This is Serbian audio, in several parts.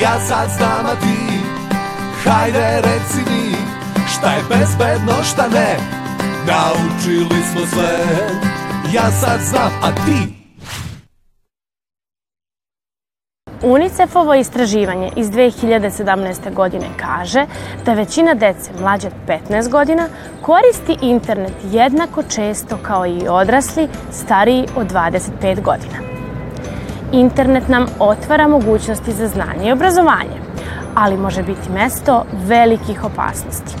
Ja sad znam a ti Hajde reci mi Šta je bezbedno šta ne Naučili smo sve Ja sad znam a ti UNICEF-ovo istraživanje iz 2017. godine kaže da većina dece mlađe od 15 godina koristi internet jednako često kao i odrasli stariji od 25 godina. Internet nam otvara mogućnosti za znanje i obrazovanje, ali može biti mesto velikih opasnosti.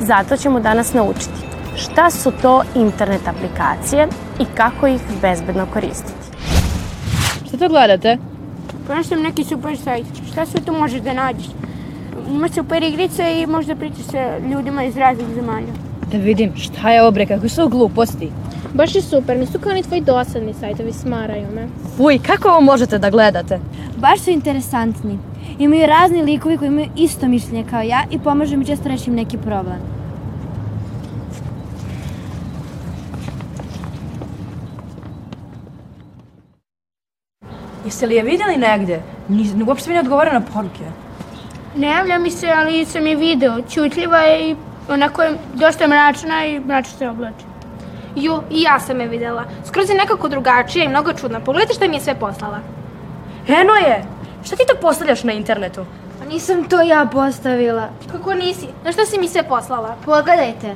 Zato ćemo danas naučiti šta su to internet aplikacije i kako ih bezbedno koristiti. Šta to gledate? Pronašam neki super sajt. Šta sve tu možeš da nađeš? Ima super igrice i možda pričaš sa ljudima iz raznih zemalja. Da vidim, šta je obre, kako su gluposti. Baš je super, nisu kao ni tvoji dosadni sajtovi, smaraju me. Fuj, kako ovo možete da gledate? Baš su interesantni. Imaju razni likovi koji imaju isto mišljenje kao ja i pomažu mi često rešim neki problem. Jeste li je vidjeli negde? Ni, uopšte mi ne odgovara na poruke. Ne javlja mi se, ali sam je video. Čutljiva je i onako je dosta mračna i mračno se oblači. Ju, i ja sam je videla. Skroz je nekako drugačija i mnogo čudna. Pogledajte šta mi je sve poslala. Eno je! Šta ti to postavljaš na internetu? Pa nisam to ja postavila. Kako nisi? Na šta si mi sve poslala? Pogledajte.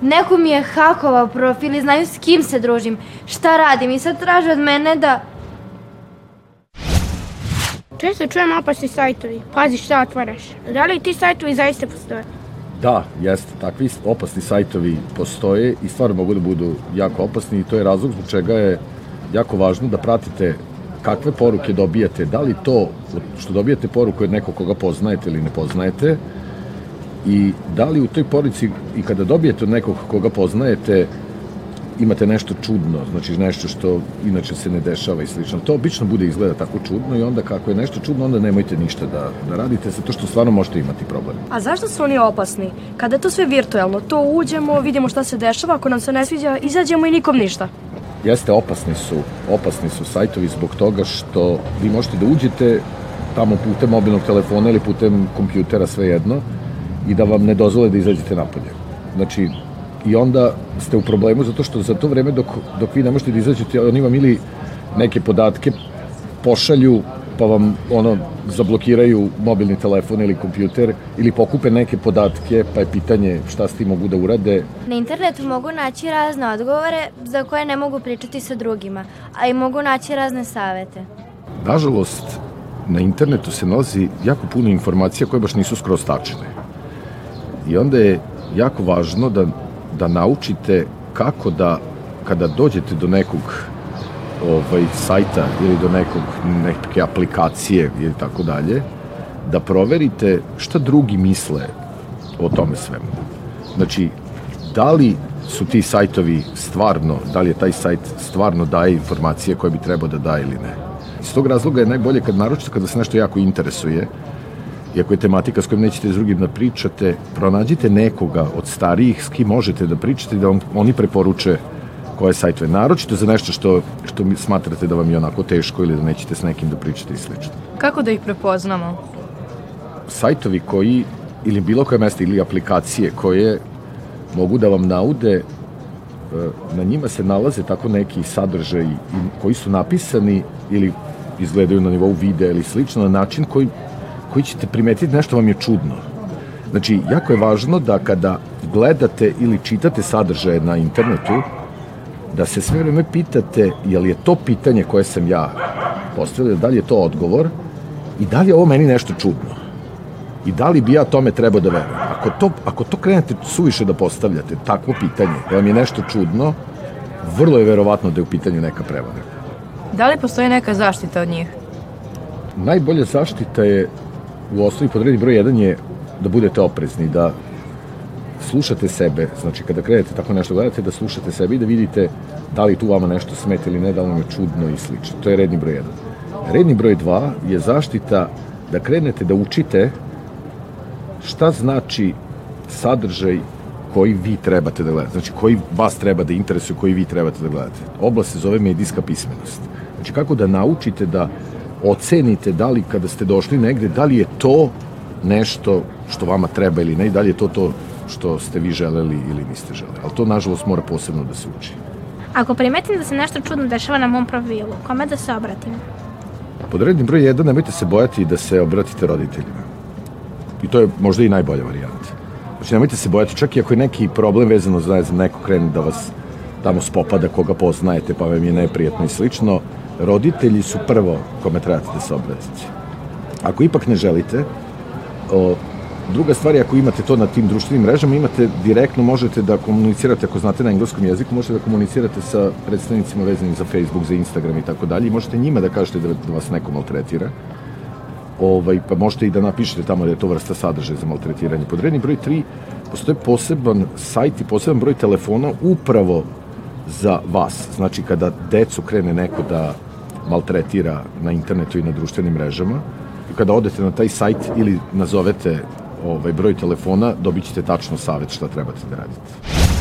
Neko mi je hakovao profil i znaju s kim se družim, šta radim i sad traže od mene da... Često čujem opasni sajtovi. Pazi šta otvaraš. Da li ti sajtovi zaista postoje? Da, jeste. Takvi opasni sajtovi postoje i stvarno mogu da budu jako opasni i to je razlog zbog čega je jako važno da pratite kakve poruke dobijate, da li to što dobijate poruku od nekog koga poznajete ili ne poznajete i da li u toj poruci i kada dobijete od nekog koga poznajete imate nešto čudno, znači nešto što inače se ne dešava i slično. To obično bude izgleda tako čudno i onda kako je nešto čudno, onda nemojte ništa da, da radite, zato što stvarno možete imati problem. A zašto su oni opasni? Kada je to sve virtualno, to uđemo, vidimo šta se dešava, ako nam se ne sviđa, izađemo i nikom ništa. Jeste, opasni su, opasni su sajtovi zbog toga što vi možete da uđete tamo putem mobilnog telefona ili putem kompjutera, svejedno, i da vam ne dozvole da izađete napolje. Znači, i onda ste u problemu zato što za to vreme dok, dok vi ne možete da izađete, oni vam ili neke podatke pošalju pa vam ono zablokiraju mobilni telefon ili kompjuter ili pokupe neke podatke pa je pitanje šta s tim mogu da urade. Na internetu mogu naći razne odgovore za koje ne mogu pričati sa drugima, a i mogu naći razne savete. Nažalost, na internetu se nalazi jako puno informacija koje baš nisu skroz tačne. I onda je jako važno da, da naučite kako da kada dođete do nekog ovaj, sajta ili do nekog, neke aplikacije ili tako dalje, da proverite šta drugi misle o tome svemu. Znači, da li su ti sajtovi stvarno, da li je taj sajt stvarno daje informacije koje bi trebao da daje ili ne. Iz tog razloga je najbolje kad naročito kada se nešto jako interesuje, i ako je tematika s kojom nećete s drugim da pričate, pronađite nekoga od starijih s kim možete da pričate da vam oni preporuče koje sajtove, naročito za nešto što, što smatrate da vam je onako teško ili da nećete s nekim da pričate i slično. Kako da ih prepoznamo? Sajtovi koji, ili bilo koje mesto, ili aplikacije koje mogu da vam naude, e, na njima se nalaze tako neki sadržaji koji su napisani ili izgledaju na nivou videa ili slično, na način koji, koji ćete primetiti nešto vam je čudno. Znači, jako je važno da kada gledate ili čitate sadržaje na internetu, da se sve vreme pitate je li je to pitanje koje sam ja postavio, da li je to odgovor i da li je ovo meni nešto čudno i da li bi ja tome trebao da verujem. Ako to, ako to krenete suviše da postavljate, takvo pitanje, da vam je nešto čudno, vrlo je verovatno da je u pitanju neka prevara. Da li postoji neka zaštita od njih? Najbolja zaštita je u osnovi podredi broj 1 je da budete oprezni, da slušate sebe, znači kada krenete tako nešto gledate, da slušate sebe i da vidite da li tu vama nešto smeta ili ne, da vam je čudno i slično. To je redni broj 1. Redni broj 2 je zaštita da krenete da učite šta znači sadržaj koji vi trebate da gledate, znači koji vas treba da interesuje, koji vi trebate da gledate. Oblast se zove medijska pismenost. Znači kako da naučite da ocenite da li kada ste došli negde, da li je to nešto što vama treba ili ne, i da li je to to što ste vi želeli ili niste želeli. Ali to, nažalost, mora posebno da se uči. Ako primetim da se nešto čudno dešava na mom profilu, kome da se obratim? Pod rednim broj 1 nemojte se bojati da se obratite roditeljima. I to je možda i najbolja varijanta. Znači, nemojte se bojati, čak i ako je neki problem vezano za, ne znam, neko krene da vas tamo spopada koga poznajete, pa vam je neprijetno i slično, roditelji su prvo kome trebate da se obratite. Ako ipak ne želite, o, druga stvar je ako imate to na tim društvenim mrežama, imate direktno možete da komunicirate, ako znate na engleskom jeziku, možete da komunicirate sa predstavnicima vezanim za Facebook, za Instagram i tako dalje možete njima da kažete da, da vas neko maltretira ovaj, pa možete i da napišete tamo da je to vrsta sadržaja za maltretiranje. Podredni broj 3, postoje poseban sajt i poseban broj telefona upravo za vas. Znači, kada decu krene neko da maltretira na internetu i na društvenim mrežama, kada odete na taj sajt ili nazovete ovaj broj telefona, dobit ćete tačno savet šta trebate da radite.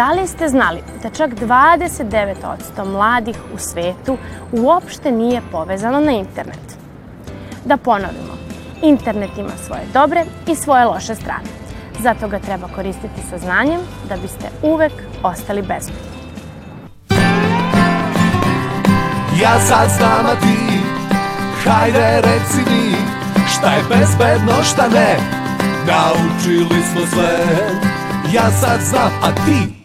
Da li ste znali da čak 29% mladih u svetu uopšte nije povezano na internet? Da ponovimo, internet ima svoje dobre i svoje loše strane. Zato ga treba koristiti sa znanjem da biste uvek ostali bezbedni. Ja sad znam, a ti Hajde reci mi Šta je bezbedno, šta ne Naučili smo sve Ja sad znam, a ti